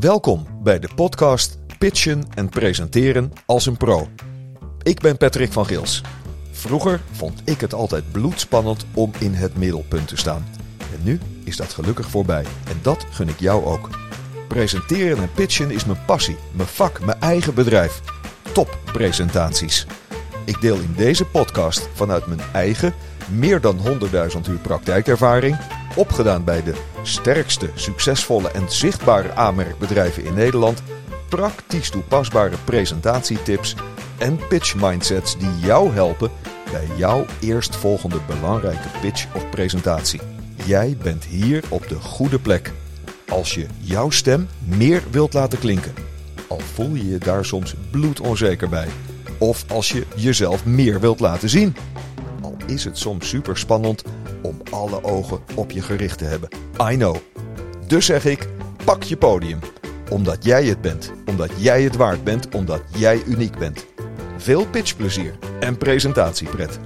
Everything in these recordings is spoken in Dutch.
Welkom bij de podcast Pitchen en Presenteren als een pro. Ik ben Patrick van Gils. Vroeger vond ik het altijd bloedspannend om in het middelpunt te staan. En nu is dat gelukkig voorbij. En dat gun ik jou ook. Presenteren en pitchen is mijn passie, mijn vak, mijn eigen bedrijf. Toppresentaties. Ik deel in deze podcast vanuit mijn eigen meer dan 100.000 uur praktijkervaring, opgedaan bij de sterkste, succesvolle en zichtbare aanmerkbedrijven in Nederland, praktisch toepasbare presentatietips en pitch mindsets die jou helpen bij jouw eerstvolgende belangrijke pitch of presentatie. Jij bent hier op de goede plek. Als je jouw stem meer wilt laten klinken, al voel je je daar soms bloedonzeker bij, of als je jezelf meer wilt laten zien is het soms super spannend om alle ogen op je gericht te hebben. I know. Dus zeg ik: pak je podium. Omdat jij het bent, omdat jij het waard bent, omdat jij uniek bent. Veel pitchplezier en presentatiepret.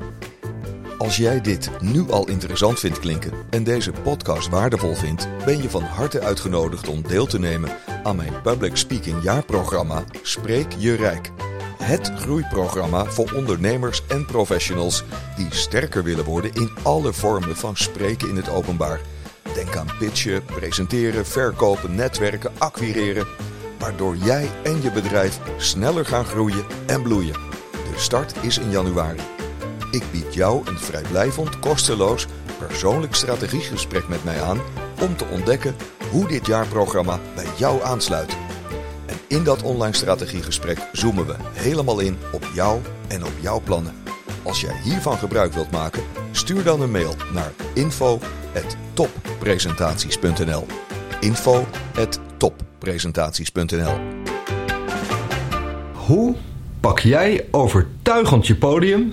Als jij dit nu al interessant vindt klinken en deze podcast waardevol vindt, ben je van harte uitgenodigd om deel te nemen aan mijn Public Speaking jaarprogramma Spreek je Rijk. Het groeiprogramma voor ondernemers en professionals die sterker willen worden in alle vormen van spreken in het openbaar. Denk aan pitchen, presenteren, verkopen, netwerken, acquireren. Waardoor jij en je bedrijf sneller gaan groeien en bloeien. De start is in januari. Ik bied jou een vrijblijvend, kosteloos, persoonlijk strategiegesprek met mij aan om te ontdekken hoe dit jaarprogramma bij jou aansluit. In dat online strategiegesprek zoomen we helemaal in op jou en op jouw plannen. Als jij hiervan gebruik wilt maken, stuur dan een mail naar info@toppresentaties.nl. info@toppresentaties.nl. Hoe pak jij overtuigend je podium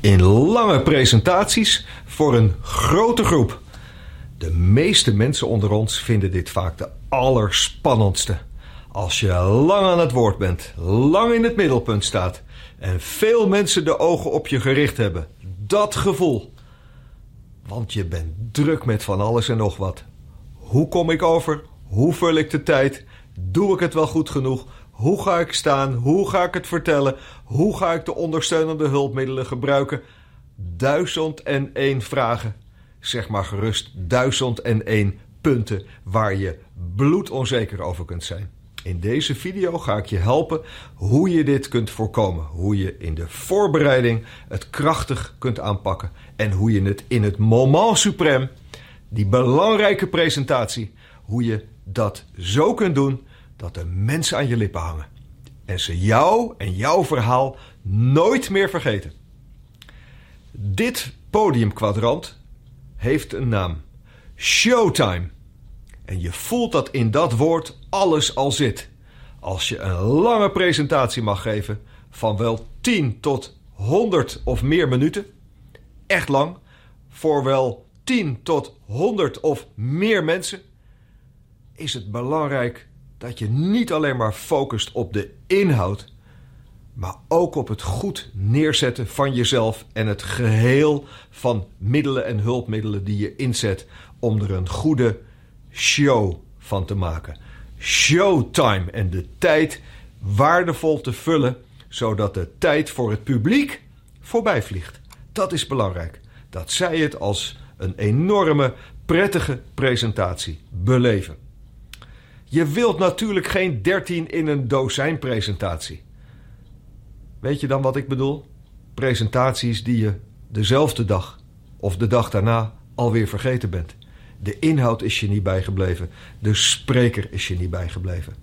in lange presentaties voor een grote groep? De meeste mensen onder ons vinden dit vaak de allerspannendste. Als je lang aan het woord bent, lang in het middelpunt staat en veel mensen de ogen op je gericht hebben, dat gevoel. Want je bent druk met van alles en nog wat. Hoe kom ik over? Hoe vul ik de tijd? Doe ik het wel goed genoeg? Hoe ga ik staan? Hoe ga ik het vertellen? Hoe ga ik de ondersteunende hulpmiddelen gebruiken? Duizend en één vragen. Zeg maar gerust duizend en één punten waar je bloedonzeker over kunt zijn. In deze video ga ik je helpen hoe je dit kunt voorkomen. Hoe je in de voorbereiding het krachtig kunt aanpakken. En hoe je het in het moment suprême, die belangrijke presentatie, hoe je dat zo kunt doen dat de mensen aan je lippen hangen. En ze jou en jouw verhaal nooit meer vergeten. Dit podiumkwadrant heeft een naam. Showtime. En je voelt dat in dat woord alles al zit. Als je een lange presentatie mag geven van wel 10 tot 100 of meer minuten, echt lang, voor wel 10 tot 100 of meer mensen, is het belangrijk dat je niet alleen maar focust op de inhoud, maar ook op het goed neerzetten van jezelf en het geheel van middelen en hulpmiddelen die je inzet om er een goede show van te maken. Showtime en de tijd waardevol te vullen, zodat de tijd voor het publiek voorbij vliegt. Dat is belangrijk. Dat zij het als een enorme, prettige presentatie beleven. Je wilt natuurlijk geen 13 in een dozijn presentatie. Weet je dan wat ik bedoel? Presentaties die je dezelfde dag of de dag daarna alweer vergeten bent. De inhoud is je niet bijgebleven. De spreker is je niet bijgebleven.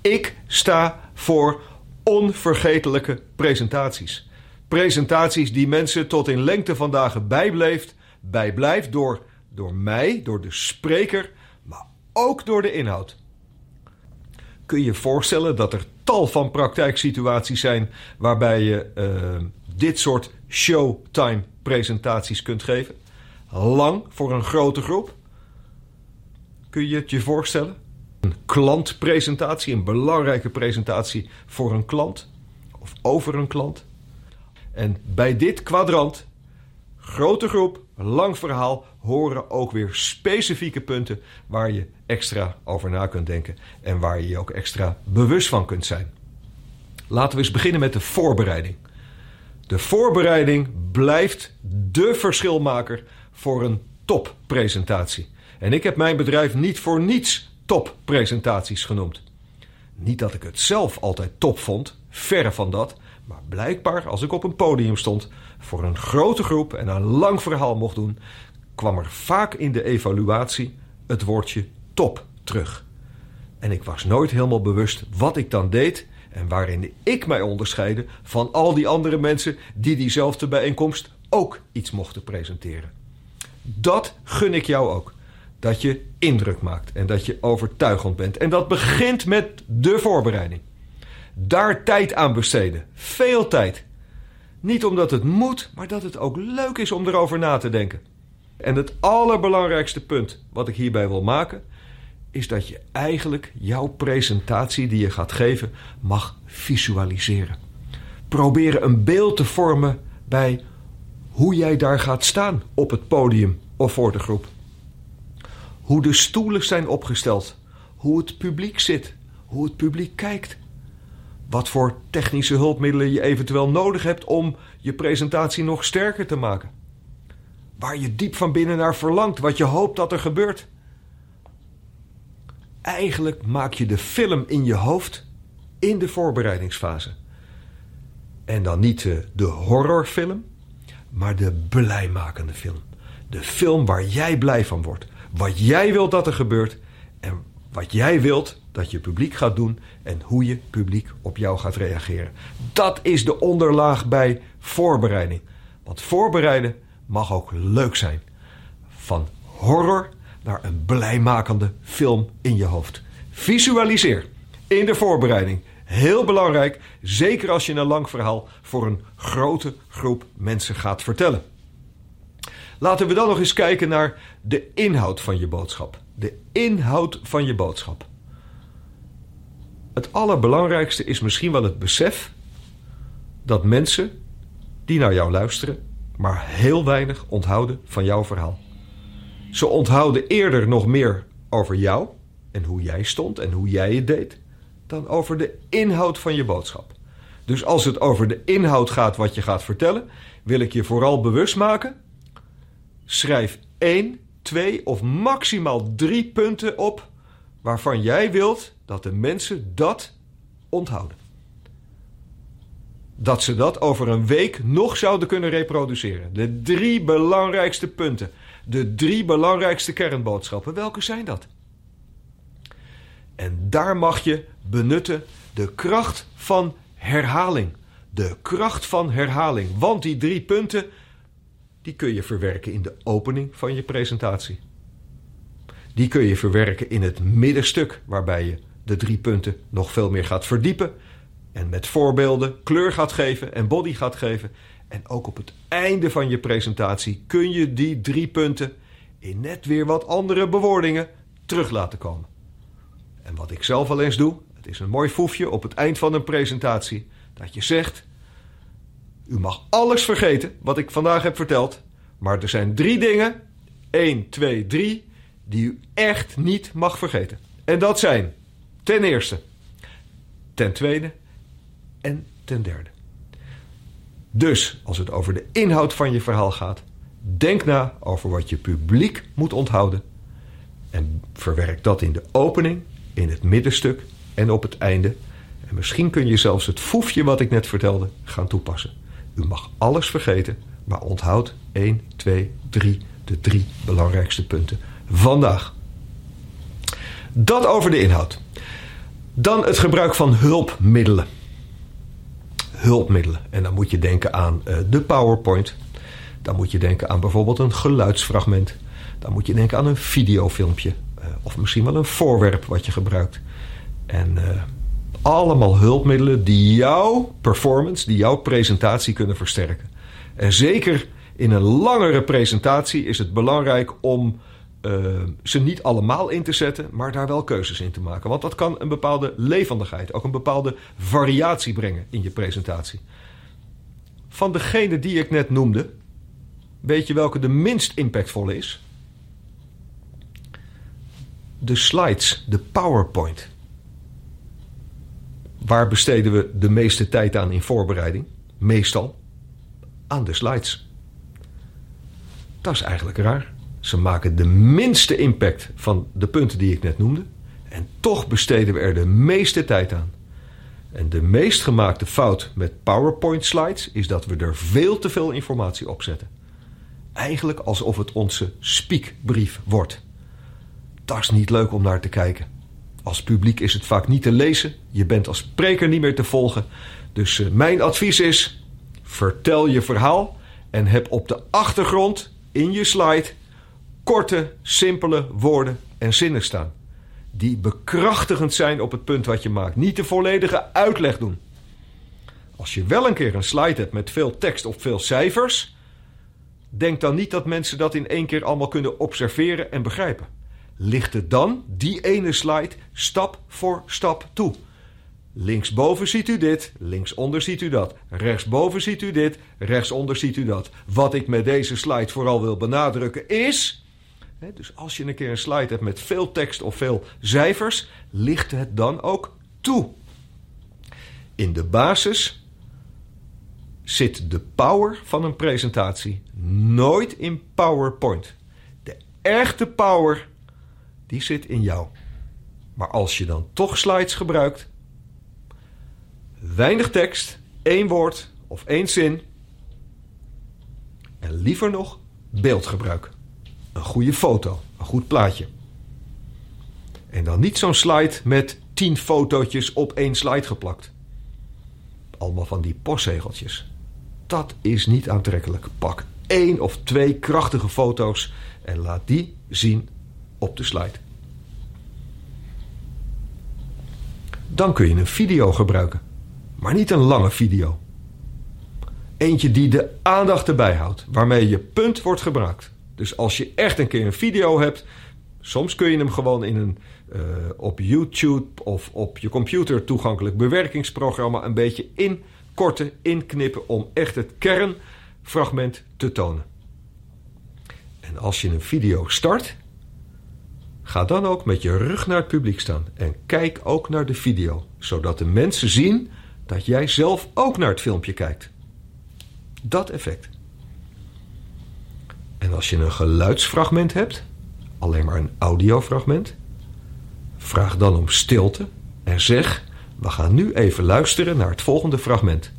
Ik sta voor onvergetelijke presentaties. Presentaties die mensen tot in lengte van dagen bijbleeft, bijblijft door, door mij, door de spreker, maar ook door de inhoud. Kun je voorstellen dat er tal van praktijksituaties zijn waarbij je uh, dit soort showtime presentaties kunt geven? Lang voor een grote groep. Kun je het je voorstellen? Een klantpresentatie, een belangrijke presentatie voor een klant of over een klant. En bij dit kwadrant, grote groep, lang verhaal, horen ook weer specifieke punten waar je extra over na kunt denken en waar je je ook extra bewust van kunt zijn. Laten we eens beginnen met de voorbereiding. De voorbereiding blijft de verschilmaker voor een toppresentatie. En ik heb mijn bedrijf niet voor niets toppresentaties genoemd. Niet dat ik het zelf altijd top vond, verre van dat. Maar blijkbaar, als ik op een podium stond, voor een grote groep en een lang verhaal mocht doen, kwam er vaak in de evaluatie het woordje top terug. En ik was nooit helemaal bewust wat ik dan deed en waarin ik mij onderscheidde van al die andere mensen die diezelfde bijeenkomst ook iets mochten presenteren. Dat gun ik jou ook. Dat je indruk maakt en dat je overtuigend bent. En dat begint met de voorbereiding. Daar tijd aan besteden. Veel tijd. Niet omdat het moet, maar dat het ook leuk is om erover na te denken. En het allerbelangrijkste punt wat ik hierbij wil maken, is dat je eigenlijk jouw presentatie die je gaat geven mag visualiseren. Proberen een beeld te vormen bij hoe jij daar gaat staan op het podium of voor de groep. Hoe de stoelen zijn opgesteld, hoe het publiek zit, hoe het publiek kijkt. Wat voor technische hulpmiddelen je eventueel nodig hebt om je presentatie nog sterker te maken. Waar je diep van binnen naar verlangt, wat je hoopt dat er gebeurt. Eigenlijk maak je de film in je hoofd in de voorbereidingsfase. En dan niet de horrorfilm, maar de blijmakende film. De film waar jij blij van wordt. Wat jij wilt dat er gebeurt en wat jij wilt dat je publiek gaat doen en hoe je publiek op jou gaat reageren. Dat is de onderlaag bij voorbereiding. Want voorbereiden mag ook leuk zijn. Van horror naar een blijmakende film in je hoofd. Visualiseer in de voorbereiding. Heel belangrijk, zeker als je een lang verhaal voor een grote groep mensen gaat vertellen. Laten we dan nog eens kijken naar de inhoud van je boodschap. De inhoud van je boodschap. Het allerbelangrijkste is misschien wel het besef dat mensen die naar jou luisteren, maar heel weinig onthouden van jouw verhaal. Ze onthouden eerder nog meer over jou en hoe jij stond en hoe jij het deed, dan over de inhoud van je boodschap. Dus als het over de inhoud gaat wat je gaat vertellen, wil ik je vooral bewust maken. Schrijf één, twee of maximaal drie punten op waarvan jij wilt dat de mensen dat onthouden. Dat ze dat over een week nog zouden kunnen reproduceren. De drie belangrijkste punten. De drie belangrijkste kernboodschappen. Welke zijn dat? En daar mag je benutten de kracht van herhaling. De kracht van herhaling. Want die drie punten, die kun je verwerken in de opening van je presentatie. Die kun je verwerken in het middenstuk, waarbij je de drie punten nog veel meer gaat verdiepen. En met voorbeelden kleur gaat geven en body gaat geven. En ook op het einde van je presentatie kun je die drie punten in net weer wat andere bewoordingen terug laten komen. En wat ik zelf al eens doe, het is een mooi foefje op het eind van een presentatie, dat je zegt: U mag alles vergeten wat ik vandaag heb verteld, maar er zijn drie dingen, 1, 2, 3, die u echt niet mag vergeten. En dat zijn ten eerste, ten tweede en ten derde. Dus als het over de inhoud van je verhaal gaat, denk na over wat je publiek moet onthouden en verwerk dat in de opening, in het middenstuk en op het einde. En misschien kun je zelfs het foefje wat ik net vertelde gaan toepassen. U mag alles vergeten, maar onthoud 1, 2, 3, de drie belangrijkste punten vandaag. Dat over de inhoud. Dan het gebruik van hulpmiddelen. Hulpmiddelen. En dan moet je denken aan uh, de PowerPoint. Dan moet je denken aan bijvoorbeeld een geluidsfragment. Dan moet je denken aan een videofilmpje. Uh, of misschien wel een voorwerp wat je gebruikt. En uh, allemaal hulpmiddelen die jouw performance, die jouw presentatie kunnen versterken. En zeker in een langere presentatie is het belangrijk om uh, ze niet allemaal in te zetten, maar daar wel keuzes in te maken. Want dat kan een bepaalde levendigheid, ook een bepaalde variatie brengen in je presentatie. Van degene die ik net noemde, weet je welke de minst impactvolle is? de slides, de PowerPoint. Waar besteden we de meeste tijd aan in voorbereiding? Meestal aan de slides. Dat is eigenlijk raar. Ze maken de minste impact van de punten die ik net noemde. En toch besteden we er de meeste tijd aan. En de meest gemaakte fout met PowerPoint slides is dat we er veel te veel informatie op zetten. Eigenlijk alsof het onze spiekbrief wordt. Dat is niet leuk om naar te kijken. Als publiek is het vaak niet te lezen. Je bent als spreker niet meer te volgen. Dus uh, mijn advies is: vertel je verhaal en heb op de achtergrond in je slide korte, simpele woorden en zinnen staan. Die bekrachtigend zijn op het punt wat je maakt. Niet de volledige uitleg doen. Als je wel een keer een slide hebt met veel tekst of veel cijfers, denk dan niet dat mensen dat in één keer allemaal kunnen observeren en begrijpen. Licht het dan die ene slide stap voor stap toe. Linksboven ziet u dit, linksonder ziet u dat. Rechtsboven ziet u dit, rechtsonder ziet u dat. Wat ik met deze slide vooral wil benadrukken is. Hè, dus als je een keer een slide hebt met veel tekst of veel cijfers, licht het dan ook toe. In de basis zit de power van een presentatie nooit in PowerPoint. De echte power, die zit in jou. Maar als je dan toch slides gebruikt, weinig tekst, één woord of één zin. En liever nog beeldgebruik. Een goede foto, een goed plaatje. En dan niet zo'n slide met tien fotootjes op één slide geplakt. Allemaal van die postzegeltjes. Dat is niet aantrekkelijk. Pak één of twee krachtige foto's en laat die zien op de slide. Dan kun je een video gebruiken. Maar niet een lange video. Eentje die de aandacht erbij houdt, waarmee je punt wordt gebruikt. Dus als je echt een keer een video hebt, soms kun je hem gewoon in een uh, op YouTube of op je computer toegankelijk bewerkingsprogramma een beetje inkorten, inknippen om echt het kernfragment te tonen. En als je een video start, ga dan ook met je rug naar het publiek staan en kijk ook naar de video, zodat de mensen zien dat jij zelf ook naar het filmpje kijkt. Dat effect. En als je een geluidsfragment hebt, alleen maar een audiofragment, vraag dan om stilte en zeg: We gaan nu even luisteren naar het volgende fragment.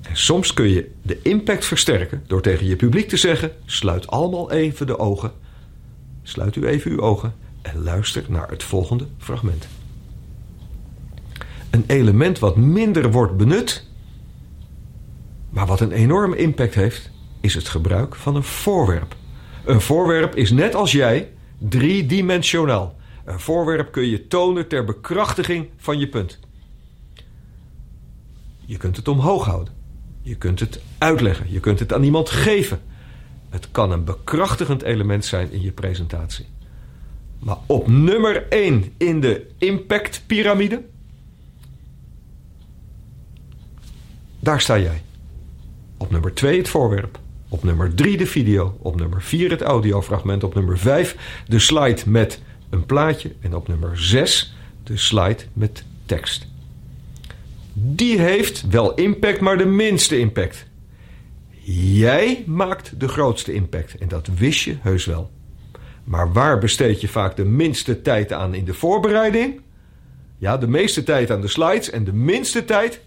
En soms kun je de impact versterken door tegen je publiek te zeggen: Sluit allemaal even de ogen. Sluit u even uw ogen en luister naar het volgende fragment. Een element wat minder wordt benut, maar wat een enorme impact heeft, is het gebruik van een voorwerp. Een voorwerp is net als jij driedimensionaal. Een voorwerp kun je tonen ter bekrachtiging van je punt. Je kunt het omhoog houden. Je kunt het uitleggen. Je kunt het aan iemand geven. Het kan een bekrachtigend element zijn in je presentatie. Maar op nummer 1 in de impactpyramide, daar sta jij. Op nummer 2 het voorwerp. Op nummer 3 de video. Op nummer 4 het audiofragment. Op nummer 5 de slide met een plaatje. En op nummer 6 de slide met tekst. Die heeft wel impact, maar de minste impact. Jij maakt de grootste impact. En dat wist je heus wel. Maar waar besteed je vaak de minste tijd aan in de voorbereiding? Ja, de meeste tijd aan de slides en de minste tijd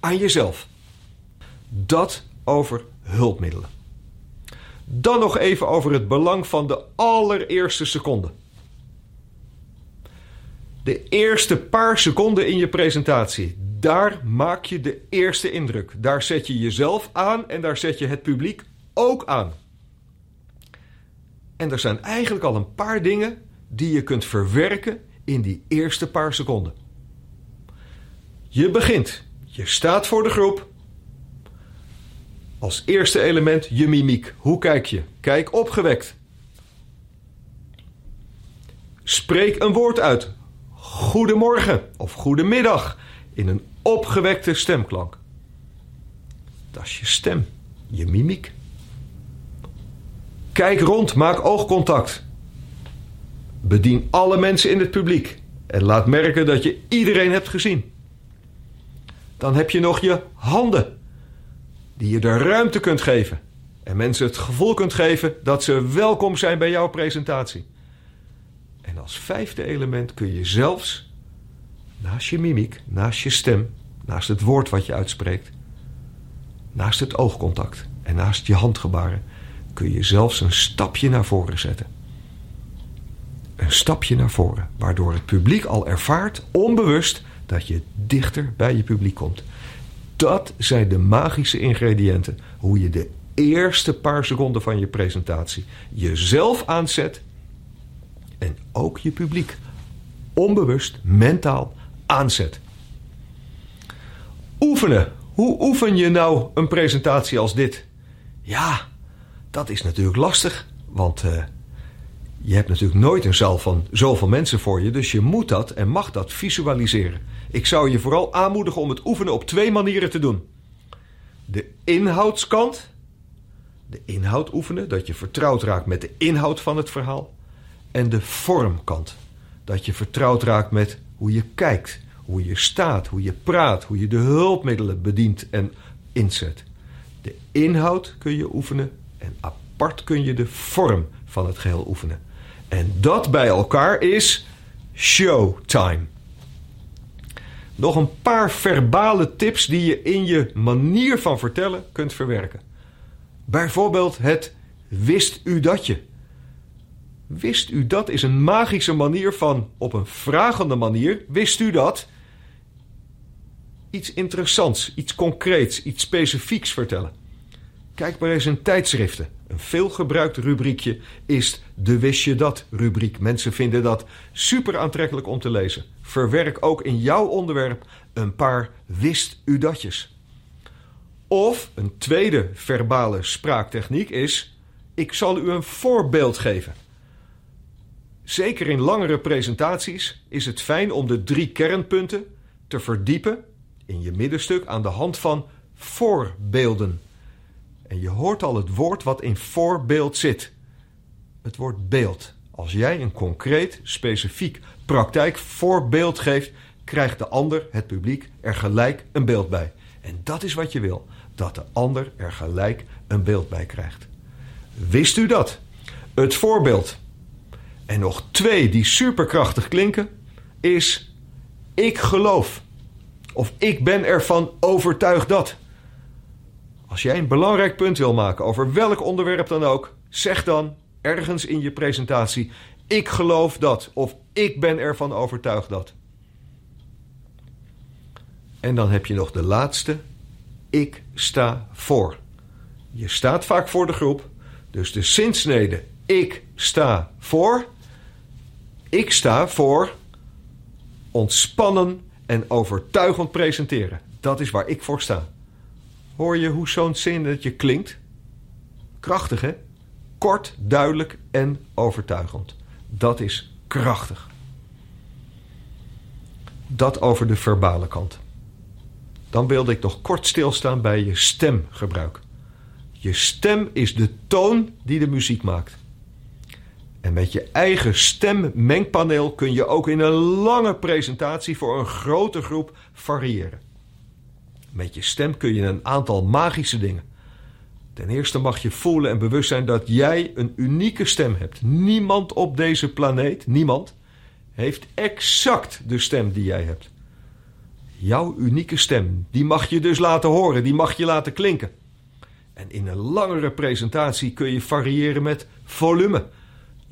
aan jezelf. Dat over hulpmiddelen. Dan nog even over het belang van de allereerste seconde. De eerste paar seconden in je presentatie. Daar maak je de eerste indruk. Daar zet je jezelf aan en daar zet je het publiek ook aan. En er zijn eigenlijk al een paar dingen die je kunt verwerken in die eerste paar seconden. Je begint. Je staat voor de groep. Als eerste element je mimiek. Hoe kijk je? Kijk opgewekt. Spreek een woord uit. Goedemorgen of goedemiddag in een opgewekte stemklank. Dat is je stem, je mimiek. Kijk rond, maak oogcontact. Bedien alle mensen in het publiek en laat merken dat je iedereen hebt gezien. Dan heb je nog je handen, die je de ruimte kunt geven en mensen het gevoel kunt geven dat ze welkom zijn bij jouw presentatie. En als vijfde element kun je zelfs naast je mimiek, naast je stem, naast het woord wat je uitspreekt, naast het oogcontact en naast je handgebaren, kun je zelfs een stapje naar voren zetten. Een stapje naar voren, waardoor het publiek al ervaart, onbewust, dat je dichter bij je publiek komt. Dat zijn de magische ingrediënten. Hoe je de eerste paar seconden van je presentatie jezelf aanzet en ook je publiek onbewust, mentaal aanzet. Oefenen. Hoe oefen je nou een presentatie als dit? Ja, dat is natuurlijk lastig, want uh, je hebt natuurlijk nooit een zaal van zoveel mensen voor je, dus je moet dat en mag dat visualiseren. Ik zou je vooral aanmoedigen om het oefenen op twee manieren te doen. De inhoudskant, de inhoud oefenen, dat je vertrouwd raakt met de inhoud van het verhaal. En de vormkant, dat je vertrouwd raakt met hoe je kijkt, hoe je staat, hoe je praat, hoe je de hulpmiddelen bedient en inzet. De inhoud kun je oefenen en apart kun je de vorm van het geheel oefenen. En dat bij elkaar is showtime. Nog een paar verbale tips die je in je manier van vertellen kunt verwerken. Bijvoorbeeld het wist u datje. Wist u dat is een magische manier van op een vragende manier. Wist u dat? Iets interessants, iets concreets, iets specifieks vertellen. Kijk maar eens in tijdschriften. Een veelgebruikt rubriekje is de Wist je dat rubriek. Mensen vinden dat super aantrekkelijk om te lezen. Verwerk ook in jouw onderwerp een paar wist u datjes. Of een tweede verbale spraaktechniek is: ik zal u een voorbeeld geven. Zeker in langere presentaties is het fijn om de drie kernpunten te verdiepen in je middenstuk aan de hand van voorbeelden. En je hoort al het woord wat in voorbeeld zit. Het woord beeld. Als jij een concreet, specifiek praktijkvoorbeeld geeft, krijgt de ander, het publiek, er gelijk een beeld bij. En dat is wat je wil: dat de ander er gelijk een beeld bij krijgt. Wist u dat? Het voorbeeld. En nog twee die superkrachtig klinken, is ik geloof. Of ik ben ervan overtuigd dat. Als jij een belangrijk punt wil maken over welk onderwerp dan ook, zeg dan ergens in je presentatie: Ik geloof dat. Of ik ben ervan overtuigd dat. En dan heb je nog de laatste: Ik sta voor. Je staat vaak voor de groep, dus de zinsnede: Ik sta voor. Ik sta voor ontspannen en overtuigend presenteren. Dat is waar ik voor sta. Hoor je hoe zo'n zinnetje klinkt? Krachtig, hè? Kort, duidelijk en overtuigend. Dat is krachtig. Dat over de verbale kant. Dan wilde ik nog kort stilstaan bij je stemgebruik. Je stem is de toon die de muziek maakt. En met je eigen stemmengpaneel kun je ook in een lange presentatie voor een grote groep variëren. Met je stem kun je een aantal magische dingen. Ten eerste mag je voelen en bewust zijn dat jij een unieke stem hebt. Niemand op deze planeet, niemand, heeft exact de stem die jij hebt. Jouw unieke stem, die mag je dus laten horen, die mag je laten klinken. En in een langere presentatie kun je variëren met volume.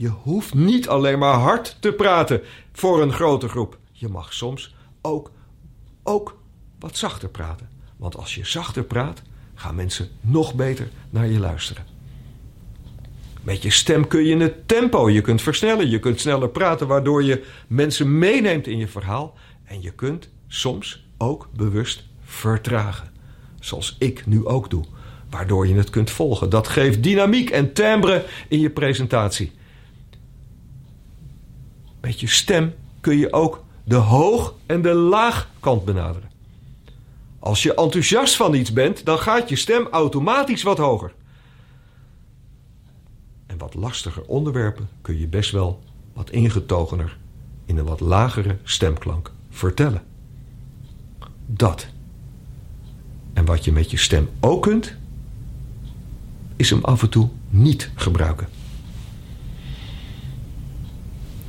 Je hoeft niet alleen maar hard te praten voor een grote groep. Je mag soms ook, ook wat zachter praten. Want als je zachter praat, gaan mensen nog beter naar je luisteren. Met je stem kun je het tempo, je kunt versnellen, je kunt sneller praten, waardoor je mensen meeneemt in je verhaal. En je kunt soms ook bewust vertragen. Zoals ik nu ook doe, waardoor je het kunt volgen. Dat geeft dynamiek en timbre in je presentatie. Met je stem kun je ook de hoog- en de laagkant benaderen. Als je enthousiast van iets bent, dan gaat je stem automatisch wat hoger. En wat lastiger onderwerpen kun je best wel wat ingetogener in een wat lagere stemklank vertellen. Dat. En wat je met je stem ook kunt, is hem af en toe niet gebruiken.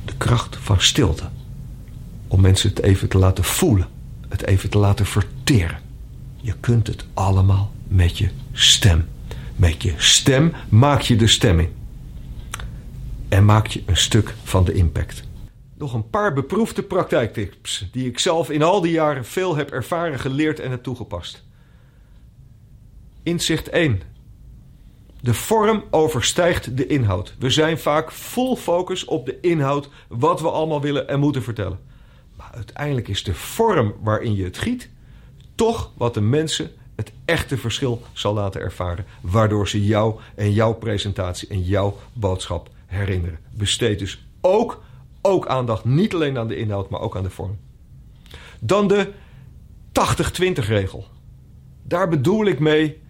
De kracht van stilte. Om mensen het even te laten voelen, het even te laten verteren. Je kunt het allemaal met je stem. Met je stem maak je de stemming. En maak je een stuk van de impact. Nog een paar beproefde praktijktips die ik zelf in al die jaren veel heb ervaren, geleerd en heb toegepast. Inzicht 1. De vorm overstijgt de inhoud. We zijn vaak full focus op de inhoud, wat we allemaal willen en moeten vertellen. Maar uiteindelijk is de vorm waarin je het giet toch wat de mensen het echte verschil zal laten ervaren, waardoor ze jou en jouw presentatie en jouw boodschap herinneren. Besteed dus ook, ook aandacht niet alleen aan de inhoud, maar ook aan de vorm. Dan de 80-20 regel. Daar bedoel ik mee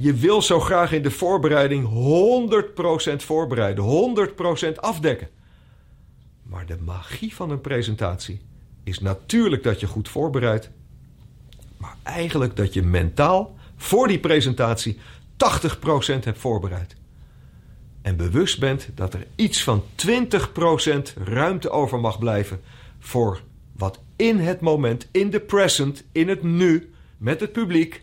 je wil zo graag in de voorbereiding 100% voorbereiden, 100% afdekken. Maar de magie van een presentatie is natuurlijk dat je goed voorbereidt, maar eigenlijk dat je mentaal voor die presentatie 80% hebt voorbereid. En bewust bent dat er iets van 20% ruimte over mag blijven voor wat in het moment, in de present, in het nu, met het publiek,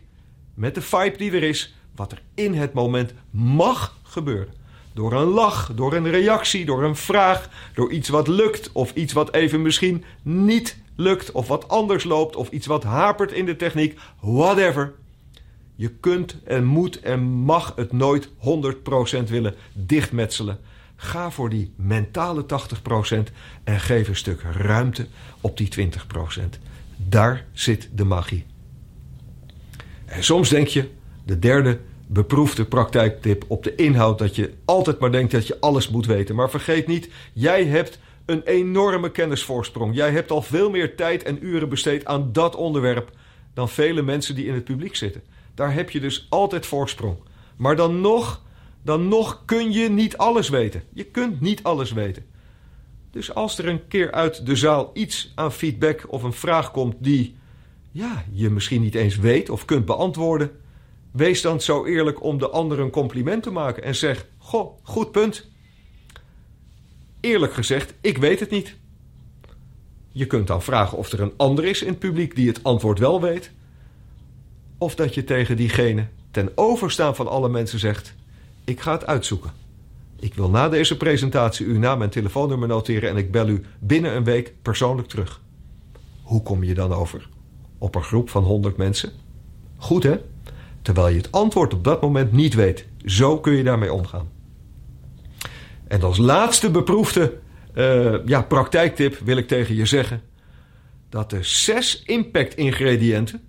met de vibe die er is, wat er in het moment mag gebeuren. Door een lach, door een reactie, door een vraag, door iets wat lukt of iets wat even misschien niet lukt of wat anders loopt of iets wat hapert in de techniek, whatever. Je kunt en moet en mag het nooit 100% willen dichtmetselen. Ga voor die mentale 80% en geef een stuk ruimte op die 20%. Daar zit de magie. En soms denk je, de derde beproefde praktijktip op de inhoud. Dat je altijd maar denkt dat je alles moet weten. Maar vergeet niet, jij hebt een enorme kennisvoorsprong. Jij hebt al veel meer tijd en uren besteed aan dat onderwerp dan vele mensen die in het publiek zitten. Daar heb je dus altijd voorsprong. Maar dan nog, dan nog kun je niet alles weten. Je kunt niet alles weten. Dus als er een keer uit de zaal iets aan feedback of een vraag komt die ja, je misschien niet eens weet of kunt beantwoorden, Wees dan zo eerlijk om de ander een compliment te maken en zeg: Goh, goed punt. Eerlijk gezegd, ik weet het niet. Je kunt dan vragen of er een ander is in het publiek die het antwoord wel weet. Of dat je tegen diegene ten overstaan van alle mensen zegt: Ik ga het uitzoeken. Ik wil na deze presentatie uw naam en telefoonnummer noteren en ik bel u binnen een week persoonlijk terug. Hoe kom je dan over? Op een groep van 100 mensen? Goed hè? Terwijl je het antwoord op dat moment niet weet. Zo kun je daarmee omgaan. En als laatste beproefde uh, ja, praktijktip wil ik tegen je zeggen dat de zes impact-ingrediënten,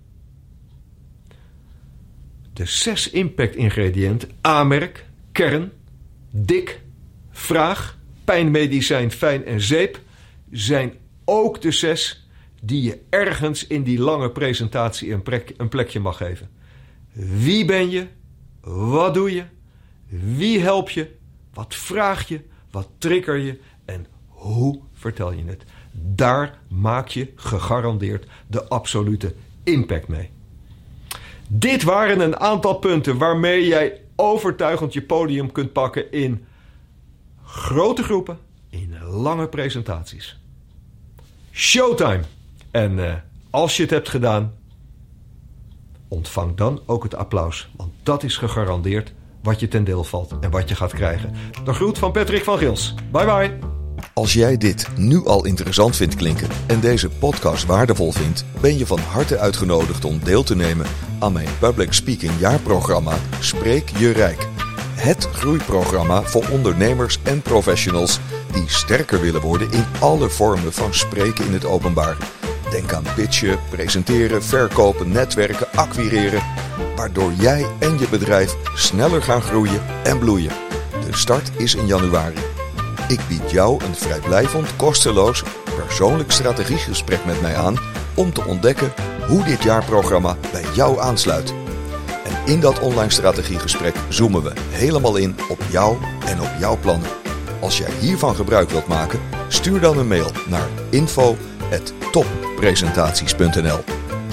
de zes impact-ingrediënten, aanmerk, kern, dik, vraag, pijnmedicijn, fijn en zeep, zijn ook de zes die je ergens in die lange presentatie een, plek, een plekje mag geven. Wie ben je? Wat doe je? Wie help je? Wat vraag je? Wat trigger je? En hoe vertel je het? Daar maak je gegarandeerd de absolute impact mee. Dit waren een aantal punten waarmee jij overtuigend je podium kunt pakken in grote groepen, in lange presentaties. Showtime! En uh, als je het hebt gedaan, ontvang dan ook het applaus. Want dat is gegarandeerd wat je ten deel valt en wat je gaat krijgen. De groet van Patrick van Gils. Bye bye. Als jij dit nu al interessant vindt klinken en deze podcast waardevol vindt, ben je van harte uitgenodigd om deel te nemen aan mijn Public Speaking jaarprogramma Spreek je Rijk. Het groeiprogramma voor ondernemers en professionals die sterker willen worden in alle vormen van spreken in het openbaar. Denk aan pitchen, presenteren, verkopen, netwerken, acquireren. Waardoor jij en je bedrijf sneller gaan groeien en bloeien. De start is in januari. Ik bied jou een vrijblijvend, kosteloos, persoonlijk strategiegesprek met mij aan om te ontdekken hoe dit jaarprogramma bij jou aansluit. En in dat online strategiegesprek zoomen we helemaal in op jou en op jouw plannen. Als jij hiervan gebruik wilt maken, stuur dan een mail naar info@toppresentaties.nl.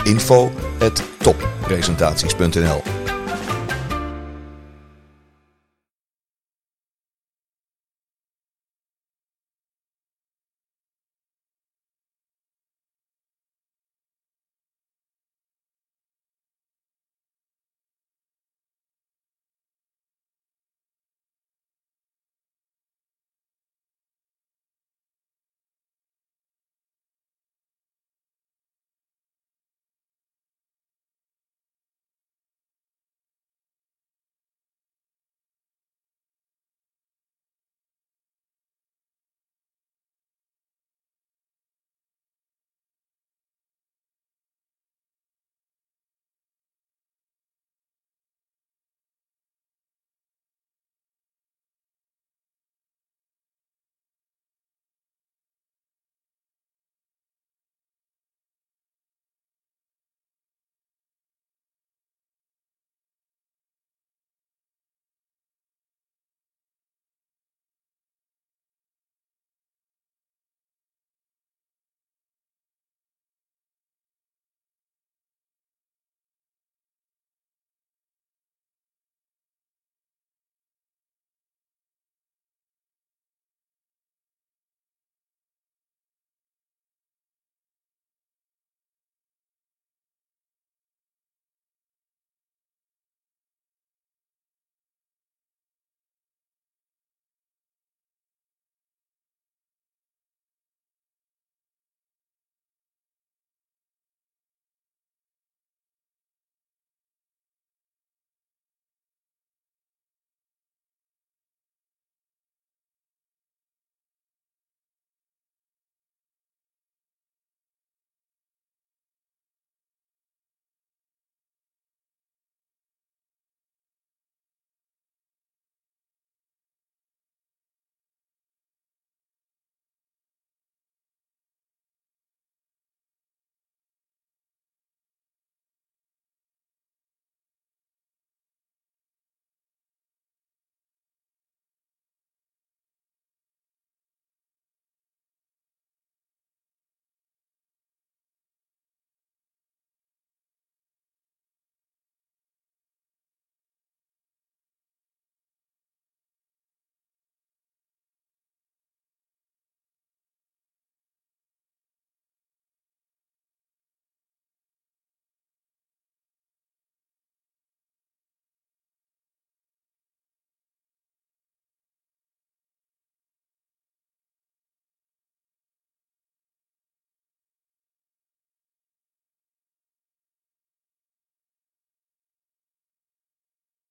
info@toppresentaties.nl